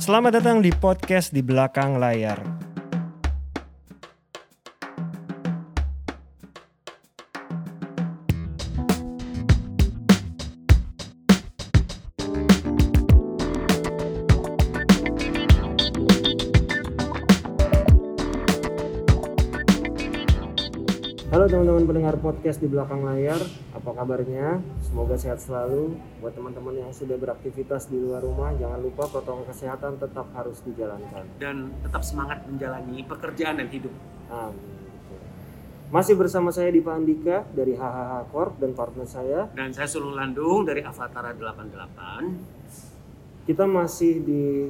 Selamat datang di podcast di belakang layar. Halo teman-teman pendengar podcast di belakang layar, apa kabarnya? Semoga sehat selalu. Buat teman-teman yang sudah beraktivitas di luar rumah, jangan lupa protokol kesehatan tetap harus dijalankan. dan tetap semangat menjalani pekerjaan dan hidup. Amin. Masih bersama saya Dipa Andika dari HHH Corp dan partner saya. Dan saya Sulung Landung dari Avatara 88. Kita masih di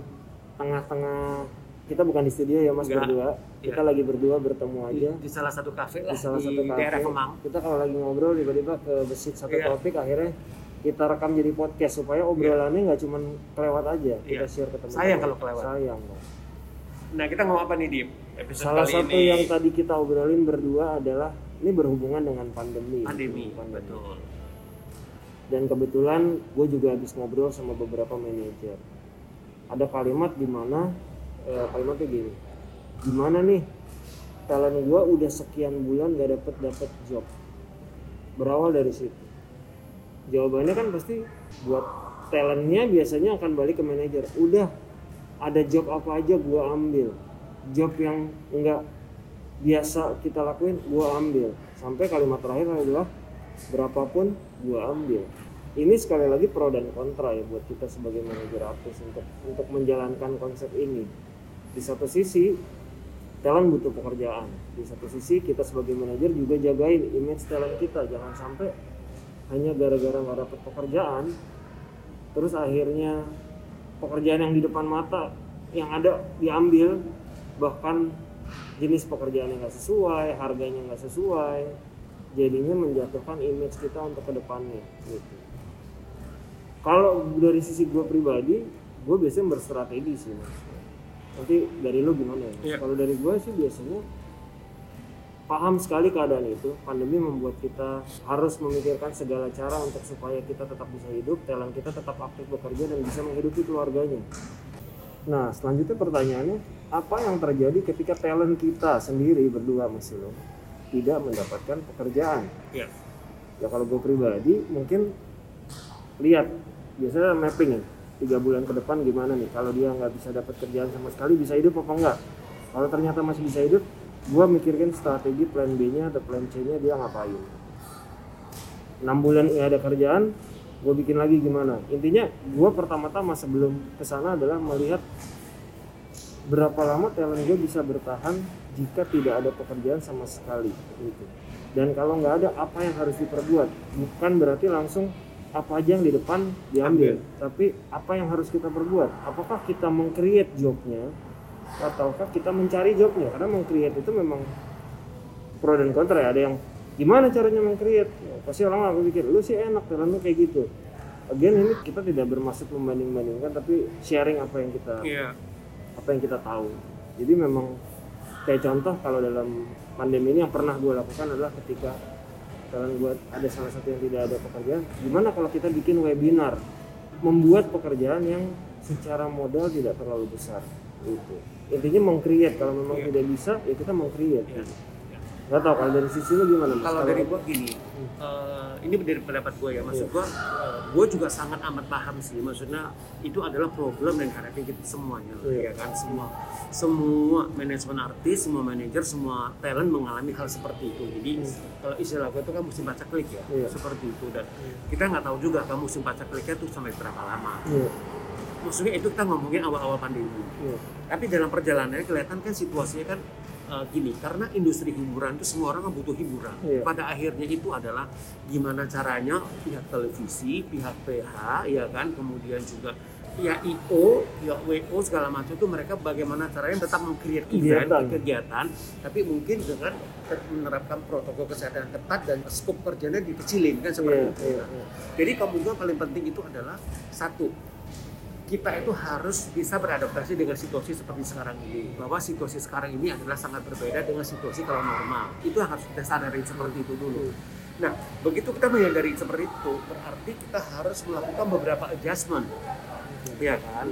tengah-tengah, kita bukan di studio ya Mas Enggak. berdua. Kita Iya. lagi berdua bertemu Di, aja di salah satu kafe lah di salah di satu kafe. daerah Kemang. Kita kalau lagi ngobrol tiba-tiba ke besit satu Iya. topik akhirnya kita rekam jadi podcast supaya obrolannya nggak cuma kelewat aja kita Iya. share ke teman-teman. Sayang kalau kelewat. Sayang. Bang. Nah kita ngomong apa nih di episode Salah kali satu ini? yang tadi kita obrolin berdua adalah ini berhubungan dengan pandemi. pandemi, Pandemi. betul. Dan kebetulan gue juga habis ngobrol sama beberapa manajer. Ada kalimat di mana eh, kalimatnya gini, gimana nih talent gue udah sekian bulan gak dapet dapet job. Berawal dari situ. Jawabannya kan pasti buat talentnya biasanya akan balik ke manajer. Udah ada job apa aja gue ambil. Job yang enggak biasa kita lakuin gue ambil. Sampai kalimat terakhir adalah berapapun gue ambil ini sekali lagi pro dan kontra ya buat kita sebagai manajer artis untuk untuk menjalankan konsep ini. Di satu sisi talent butuh pekerjaan di satu sisi kita sebagai manajer juga jagain image talent kita. Jangan sampai hanya gara-gara nggak dapet pekerjaan terus akhirnya pekerjaan yang di depan mata yang ada diambil bahkan jenis pekerjaan yang nggak sesuai harganya nggak sesuai jadinya menjatuhkan image kita untuk ke depannya gitu kalau dari sisi gue pribadi gue biasanya berstrategi sih mas nanti dari lo gimana ya Mas? Iya. kalau dari gue sih biasanya paham sekali keadaan itu pandemi membuat kita harus memikirkan segala cara untuk supaya kita tetap bisa hidup talent kita tetap aktif bekerja dan bisa menghidupi keluarganya nah selanjutnya pertanyaannya apa yang terjadi ketika talent kita sendiri berdua masih lo tidak mendapatkan pekerjaan Iya. ya kalau gue pribadi mungkin lihat biasanya mapping ya tiga bulan ke depan gimana nih kalau dia nggak bisa dapat kerjaan sama sekali bisa hidup apa enggak kalau ternyata masih bisa hidup gue mikirin strategi plan B nya atau plan C nya dia ngapain enam bulan nggak ada kerjaan gue bikin lagi gimana intinya gue pertama-tama sebelum ke sana adalah melihat berapa lama talent gue bisa bertahan jika tidak ada pekerjaan sama sekali gitu. Dan kalau nggak ada apa yang harus diperbuat? Bukan berarti langsung apa aja yang di depan diambil, tapi apa yang harus kita perbuat? Apakah kita meng-create jobnya ataukah kita mencari jobnya? Karena meng-create itu memang pro dan kontra ya. Ada yang gimana caranya meng-create? Ya, pasti orang akan pikir lu sih enak talent lu kayak gitu. Again ini kita tidak bermaksud membanding-bandingkan tapi sharing apa yang kita Iya. apa yang kita tahu. Jadi memang kayak contoh kalau dalam pandemi ini yang pernah gue lakukan adalah ketika kalian buat ada salah satu yang tidak ada pekerjaan, gimana kalau kita bikin webinar membuat pekerjaan yang secara modal tidak terlalu besar itu. Intinya meng-create kalau memang Iya. tidak bisa ya kita meng-create. Iya. Gak tau kalau dari sisi lu gimana mas? Kalau dari gua gini, eh, ini dari pendapat gua ya, maksud Iya. gua, eh, gua juga sangat amat paham sih, maksudnya itu adalah problem dan harapan kita semuanya, Iya. ya kan, semua, semua manajemen artis, semua manajer, semua talent mengalami hal seperti itu. Jadi kalau istilah gua itu kan musim baca klik ya, Iya. seperti itu dan kita nggak tahu juga kan musim baca kliknya tuh sampai berapa lama. Iya, Maksudnya itu kita ngomongin awal-awal pandemi. iya, Tapi dalam perjalanannya kelihatan kan situasinya kan uh, gini, karena industri hiburan itu semua orang butuh hiburan. Iya. Pada akhirnya itu adalah gimana caranya pihak televisi, pihak PH, ya kan, kemudian juga pihak IO, pihak WO segala macam itu mereka bagaimana caranya tetap meng-create event, Kegiatan. kegiatan, tapi mungkin dengan menerapkan protokol kesehatan ketat dan skop kerjanya dikecilin kan seperti iya, itu. iya, iya. Jadi kemungkinan paling penting itu adalah satu, kita itu harus bisa beradaptasi dengan situasi seperti sekarang ini. Bahwa situasi sekarang ini adalah sangat berbeda dengan situasi kalau normal. Itu harus kita sadari seperti itu dulu. Nah, begitu kita menyadari seperti itu, berarti kita harus melakukan beberapa adjustment, ya kan?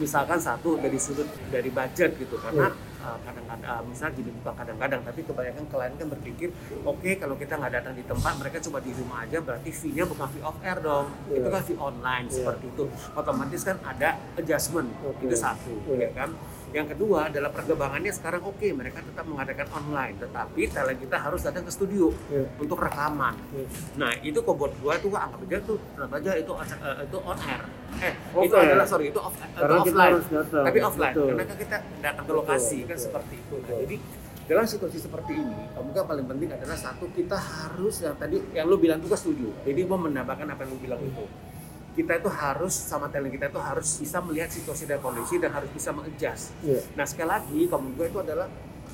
misalkan satu dari sudut dari budget gitu karena kadang-kadang uh, misalnya gini bukan kadang-kadang tapi kebanyakan klien kan berpikir oke kalau kita nggak datang di tempat mereka cuma di rumah aja berarti fee-nya bukan fee off air dong Iya. itu kan fee online Iya. seperti itu otomatis kan ada adjustment Oke. itu satu Iya. ya kan yang kedua adalah perkembangannya sekarang oke mereka tetap mengadakan online tetapi talent kita harus datang ke studio Iya. untuk rekaman Iya. nah itu kok buat gua tuh anggap aja tuh tetap aja itu uh, itu on air eh itu Off air. adalah sorry itu off itu Karena kita offline datang. tapi offline Betul. karena kita datang ke Betul, lokasi kan betul. seperti itu Nah, Betul. jadi dalam situasi seperti ini kamu kan paling penting adalah satu kita harus yang tadi yang lu bilang juga setuju jadi mau menambahkan apa yang lu bilang itu kita itu harus sama talent kita itu harus bisa melihat situasi dan kondisi dan harus bisa mengadjust Iya. Nah sekali lagi kamu gue itu adalah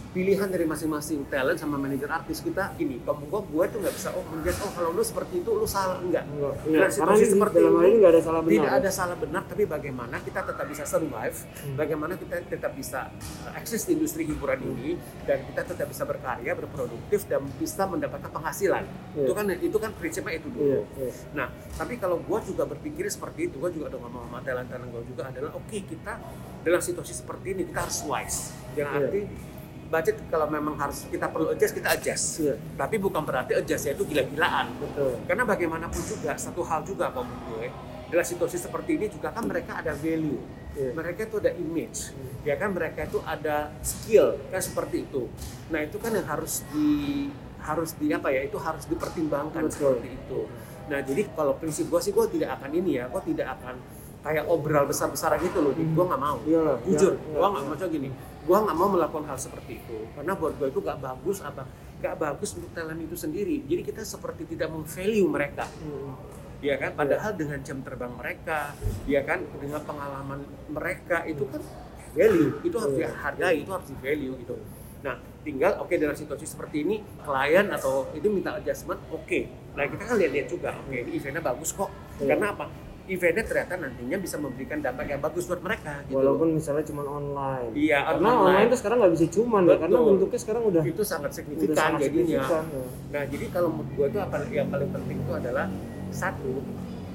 pilihan dari masing-masing talent sama manajer artis kita ini kamu gue gue tuh nggak bisa oh menjudge oh kalau lu seperti itu lu salah enggak Enggak. Karena situasi ini seperti dalam ini nggak ada salah benar. tidak ada salah benar tapi bagaimana kita tetap bisa survive Hmm. bagaimana kita tetap bisa uh, eksis di industri hiburan ini dan kita tetap bisa berkarya berproduktif dan bisa mendapatkan penghasilan Iya. itu kan itu kan prinsipnya itu dulu Iya, iya. Nah, tapi kalau gue juga berpikir seperti itu, gue juga udah ngomong sama talent-talent gue juga adalah oke kita dalam situasi seperti ini kita harus wise. Yang Iya. arti budget kalau memang harus kita perlu adjust kita adjust. Iya. Tapi bukan berarti adjustnya itu gila-gilaan. Betul. Karena bagaimanapun juga satu hal juga kalau menurut gue dalam situasi seperti ini juga kan mereka ada value, Iya. mereka itu ada image, Hmm. ya kan mereka itu ada skill kan seperti itu. Nah itu kan yang harus di harus di apa ya itu harus dipertimbangkan Betul. seperti itu. Nah jadi kalau prinsip gue sih gue tidak akan ini ya, gue tidak akan kayak obral besar-besaran gitu loh, gue nggak mau. Iyalah. Jujur, Iya, gue iya. nggak mau coba gini, gue nggak mau melakukan hal seperti itu karena buat gue itu gak bagus apa gak bagus untuk talent itu sendiri. Jadi kita seperti tidak meng-value mereka Hmm. ya kan padahal dengan jam terbang mereka ya kan dengan pengalaman mereka itu kan value itu harus Iya. dihargai itu harus di value gitu nah tinggal oke dalam situasi seperti ini klien atau itu minta adjustment oke nah kita kan lihat-lihat juga oke ini eventnya bagus kok Iya. karena apa eventnya ternyata nantinya bisa memberikan dampak yang bagus buat mereka gitu Walaupun misalnya cuma online. Iya, Karena online. online tuh sekarang nggak bisa cuman ya, karena bentuknya sekarang udah itu sangat udah signifikan sangat jadinya signifikan, ya. Nah, jadi kalau menurut gue itu apa yang paling penting itu adalah satu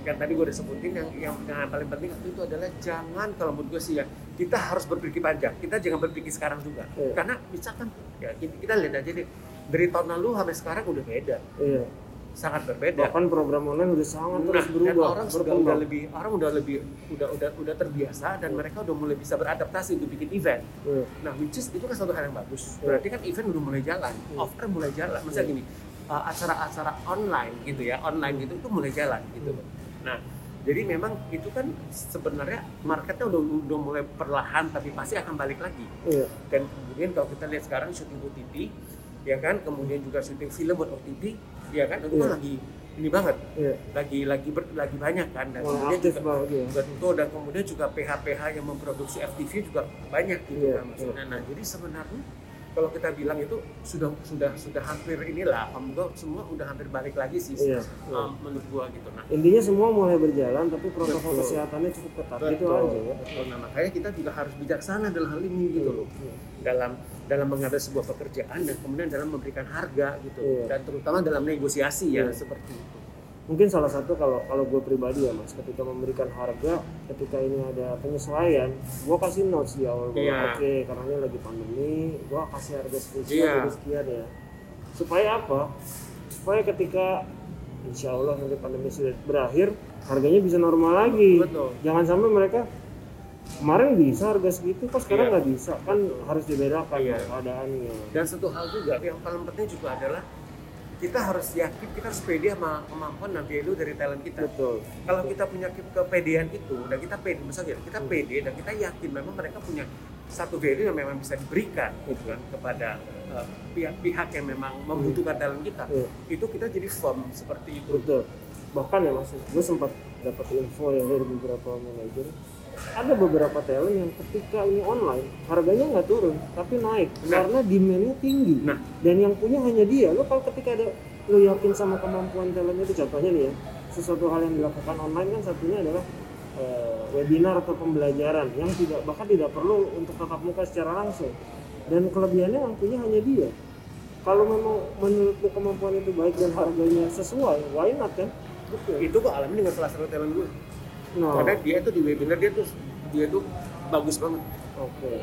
yang tadi gue udah sebutin yang yang, yang paling penting itu adalah jangan kalau menurut gue sih ya kita harus berpikir panjang kita jangan berpikir sekarang juga Iya. karena misalkan ya kita kita lihat aja deh dari tahun lalu sampai sekarang udah beda Iya. Sangat berbeda Bahkan program online udah sangat nah, terus dan berubah, orang sudah udah lebih orang udah lebih udah udah udah terbiasa dan mereka udah mulai bisa beradaptasi untuk bikin event Iya. Nah, which is itu kan satu hal yang bagus. Iya. Berarti kan event udah mulai jalan, Iya. off air mulai jalan. Maksudnya gini, uh, acara-acara online gitu ya, online gitu itu mulai jalan gitu. Iya. Nah, jadi memang itu kan sebenarnya marketnya udah udah mulai perlahan tapi pasti akan balik lagi. Iya. Dan kemudian kalau kita lihat sekarang syuting OTT, ya kan, kemudian juga syuting film buat OTT, ya kan, itu Iya. lagi ini banget, Iya. lagi lagi ber- lagi banyak kan. Dan Mulai kemudian juga banget ya. Betul dan kemudian juga PH-PH yang memproduksi FTV juga banyak gitu Iya, kan maksudnya. Nah jadi sebenarnya kalau kita bilang itu sudah sudah sudah hampir inilah, kamu semua udah hampir balik lagi sih Iya, um, iya. menurut gua gitu. Nah Intinya semua mulai berjalan tapi protokol Betul. kesehatannya cukup ketat gitu aja ya. betul. Nah makanya kita juga harus bijaksana dalam hal ini gitu loh Iya. Dalam dalam mengambil sebuah pekerjaan dan kemudian dalam memberikan harga gitu Iya. dan terutama dalam negosiasi ya Iya. seperti itu. Mungkin salah satu kalau kalau gue pribadi ya mas, ketika memberikan harga, ketika ini ada penyesuaian, gue kasih notes di awal bahwa Iya. oke karena ini lagi pandemi, gue kasih harga spesial Iya. jadi sekian ya. Supaya apa? Supaya ketika insya Allah nanti pandemi sudah berakhir, harganya bisa normal lagi. Betul. Jangan sampai mereka kemarin bisa harga segitu, kok sekarang Iya. nggak bisa kan harus dibedakan Iya. keadaannya. Dan satu hal juga yang paling penting juga adalah kita harus yakin kita harus pede sama kemampuan dan value dari talent kita. Betul. Kalau kita punya ke- kepedean itu dan kita pede, misalnya kita Hmm. pede dan kita yakin memang mereka punya satu value yang memang bisa diberikan gitu kan kepada uh, pihak-pihak yang memang membutuhkan talent kita. Iya. Itu kita jadi firm seperti itu. Betul. Bahkan ya mas, gue sempat dapat info ya dari beberapa manajer. Ada beberapa talent yang ketika ini online harganya nggak turun tapi naik Benar. karena demandnya tinggi. Nah. Dan yang punya hanya dia. Lo kalau ketika ada lo yakin sama kemampuan talent itu contohnya nih ya sesuatu hal yang dilakukan online kan satunya adalah eh, webinar atau pembelajaran yang tidak bahkan tidak perlu untuk tatap muka secara langsung dan kelebihannya yang punya hanya dia kalau memang menurutmu kemampuan itu baik dan harganya sesuai why not kan betul Itu gue alami dengan salah satu talent gue. Nah Karena dia tuh di webinar dia tuh dia tuh bagus banget oke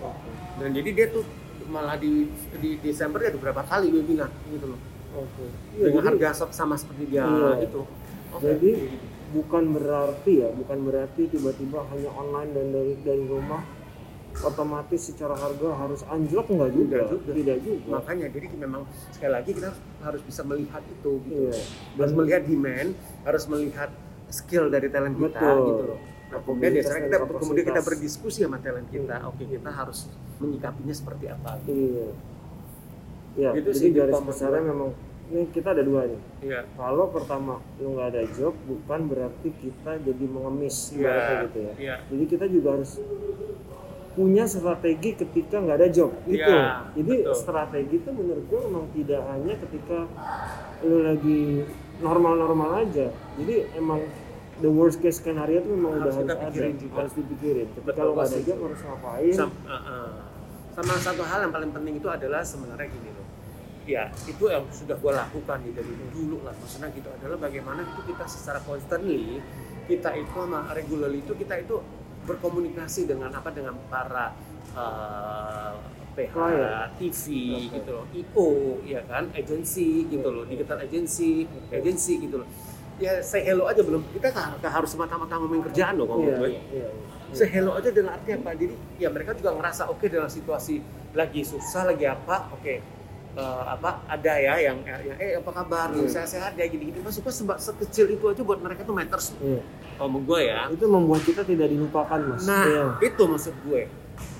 oke dan jadi dia tuh malah di di Desember ada beberapa kali webinar gitu loh oke Iya, dengan jadi- harga sama seperti dia Iya. itu Oke. Jadi bukan berarti ya, bukan berarti tiba-tiba hanya online dan dari dari rumah otomatis secara harga harus anjlok enggak juga. Enggak juga. Tidak juga. makanya jadi memang sekali lagi kita harus bisa melihat itu gitu Iya. harus melihat demand harus melihat skill dari talent kita Betul. gitu loh nah, kemudian Kapabilitas biasanya kita kemudian kita berdiskusi sama talent kita oke kita harus menyikapinya seperti apa Iya. Ya, Itu jadi sih garis besarnya memang ini kita ada dua nih. iya Kalau pertama lu nggak ada job, bukan berarti kita jadi mengemis Iya. ibaratnya gitu ya. iya Jadi kita juga harus punya strategi ketika nggak ada job gitu. Iya, Jadi betul. strategi itu menurut gue memang tidak hanya ketika lu lagi normal-normal aja. Jadi emang the worst case scenario itu memang Harus udah kita harus ada, pikirin juga. harus dipikirin. Ketika Betul, lu nggak ada job harus ngapain? Sam- uh, uh. sama satu hal yang paling penting itu adalah sebenarnya gini loh ya itu yang sudah gue lakukan nih dari dulu lah maksudnya gitu adalah bagaimana itu kita secara constantly kita itu sama regularly itu kita itu berkomunikasi dengan apa dengan para uh, PH, Klien. TV Oke. gitu loh, IO ya kan, agensi gitu loh, digital agensi, Oke. agensi gitu loh. Ya say hello aja belum, kita nggak harus semata-mata ngomongin kerjaan loh kalau Iya, menurut gue iya, iya, iya. say hello aja dengan arti apa jadi ya mereka juga ngerasa oke dalam situasi lagi susah lagi apa oke eh, apa ada ya yang, yang eh apa kabar Iya. saya sehat ya gini gini maksud gue seba- sekecil itu aja buat mereka tuh matters Iya. kalau gue ya Itu membuat kita tidak dilupakan mas. nah Iya. itu maksud gue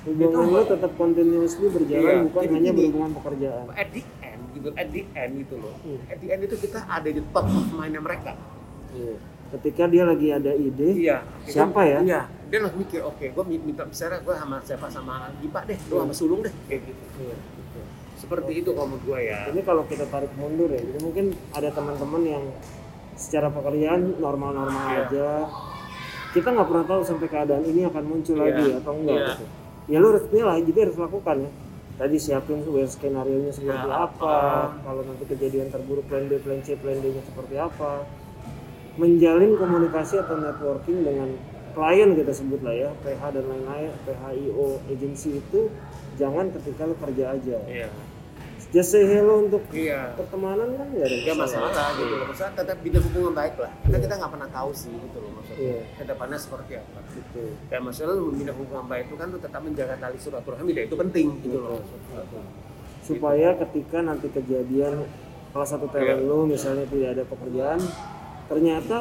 Hubungan itu- lo tetap continuously berjalan Iya, bukan jadi hanya gini. berhubungan pekerjaan. at the end gitu at the end gitu loh Hmm. at the end itu kita ada di top of mind mereka Iya. Ketika dia lagi ada ide, iya Siapa ya? iya dia langsung mikir oke gue minta misalnya gue sama siapa sama Gipa deh lu sama Sulung deh kayak gitu Iya, seperti itu kalau menurut gue ya Ini kalau kita tarik mundur ya, jadi mungkin ada teman-teman yang secara pekerjaan normal-normal Iya. aja. Kita nggak pernah tahu sampai keadaan ini akan muncul Iya. lagi atau enggak. Iya. Gitu. Ya lu harus inilah, jadi harus lakukan ya. Tadi siapin worst skenario nya seperti Ya, apa, apa. kalau nanti kejadian terburuk plan B, plan C, plan D nya seperti apa. Menjalin komunikasi atau networking dengan klien kita sebut lah ya, PH dan lain-lain, PHIO agency itu jangan ketika lu kerja aja. iya Just say hello untuk iya pertemanan kan nggak ada Gak masalah gitu loh, maksudnya tetap bina hubungan baik lah Kita kita nggak pernah tahu sih gitu loh maksudnya Iya. Ke depannya seperti apa Gitu. Kayak masalah lu membina hubungan baik itu kan lu tetap menjaga tali silaturahmi dan itu penting gitu loh Betul. Supaya ketika nanti kejadian salah satu talent Iya. lu misalnya tidak ada pekerjaan, ternyata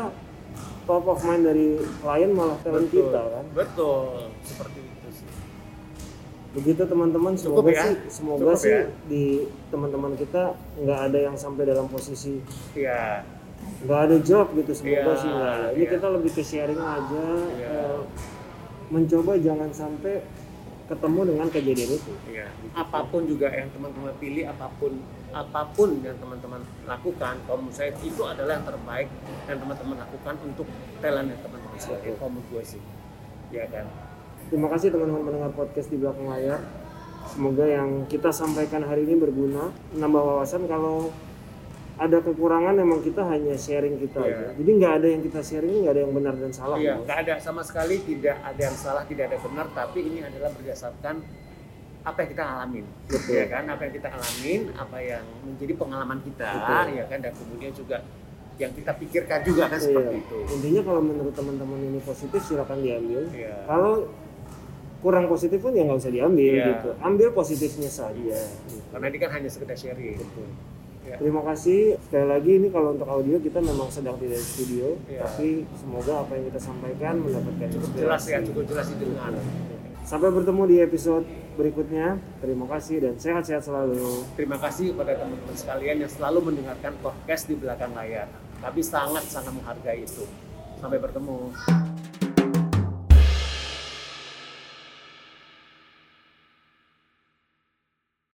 top of mind dari klien malah talent Betul. kita kan. Betul, seperti itu Begitu teman-teman Cukup semoga ya? sih semoga Cukup sih ya? di teman-teman kita nggak ada yang sampai dalam posisi Iya, nggak ada job gitu semoga Iya, sih nggak ada. Ini iya. kita lebih ke sharing aja, Iya. eh, mencoba jangan sampai ketemu dengan kejadian itu. iya Apa pun juga yang teman-teman pilih, apa pun apa pun yang teman-teman lakukan Kalau menurut saya itu adalah yang terbaik yang teman-teman lakukan untuk talent yang teman-teman sekalian Kalau menurut gue sih Ya kan Terima kasih teman-teman pendengar podcast di belakang layar. Semoga yang kita sampaikan hari ini berguna, menambah wawasan kalau ada kekurangan memang kita hanya sharing kita Iya. aja. Jadi nggak ada yang kita sharing, nggak ada yang benar dan salah. Iya, Mas. nggak ada sama sekali tidak ada yang salah, tidak ada yang benar, tapi ini adalah berdasarkan apa yang kita alamin, Betul. ya kan? Apa yang kita alamin, apa yang menjadi pengalaman kita, Betul. ya kan? Dan kemudian juga yang kita pikirkan juga kan Iya. seperti itu. Intinya kalau menurut teman-teman ini positif silakan diambil. Iya. Kalau kurang positif pun ya nggak usah diambil Iya. gitu. Ambil positifnya saja. gitu. Karena ini kan hanya sekedar sharing. Betul. Ya. Terima kasih sekali lagi ini kalau untuk audio kita memang sedang tidak di studio, Iya. tapi semoga apa yang kita sampaikan mendapatkan Cukup jelas ya, cukup jelas didengar. Sampai bertemu di episode berikutnya. Terima kasih dan sehat-sehat selalu. Terima kasih kepada teman-teman sekalian yang selalu mendengarkan podcast di belakang layar. Kami sangat-sangat menghargai itu. Sampai bertemu.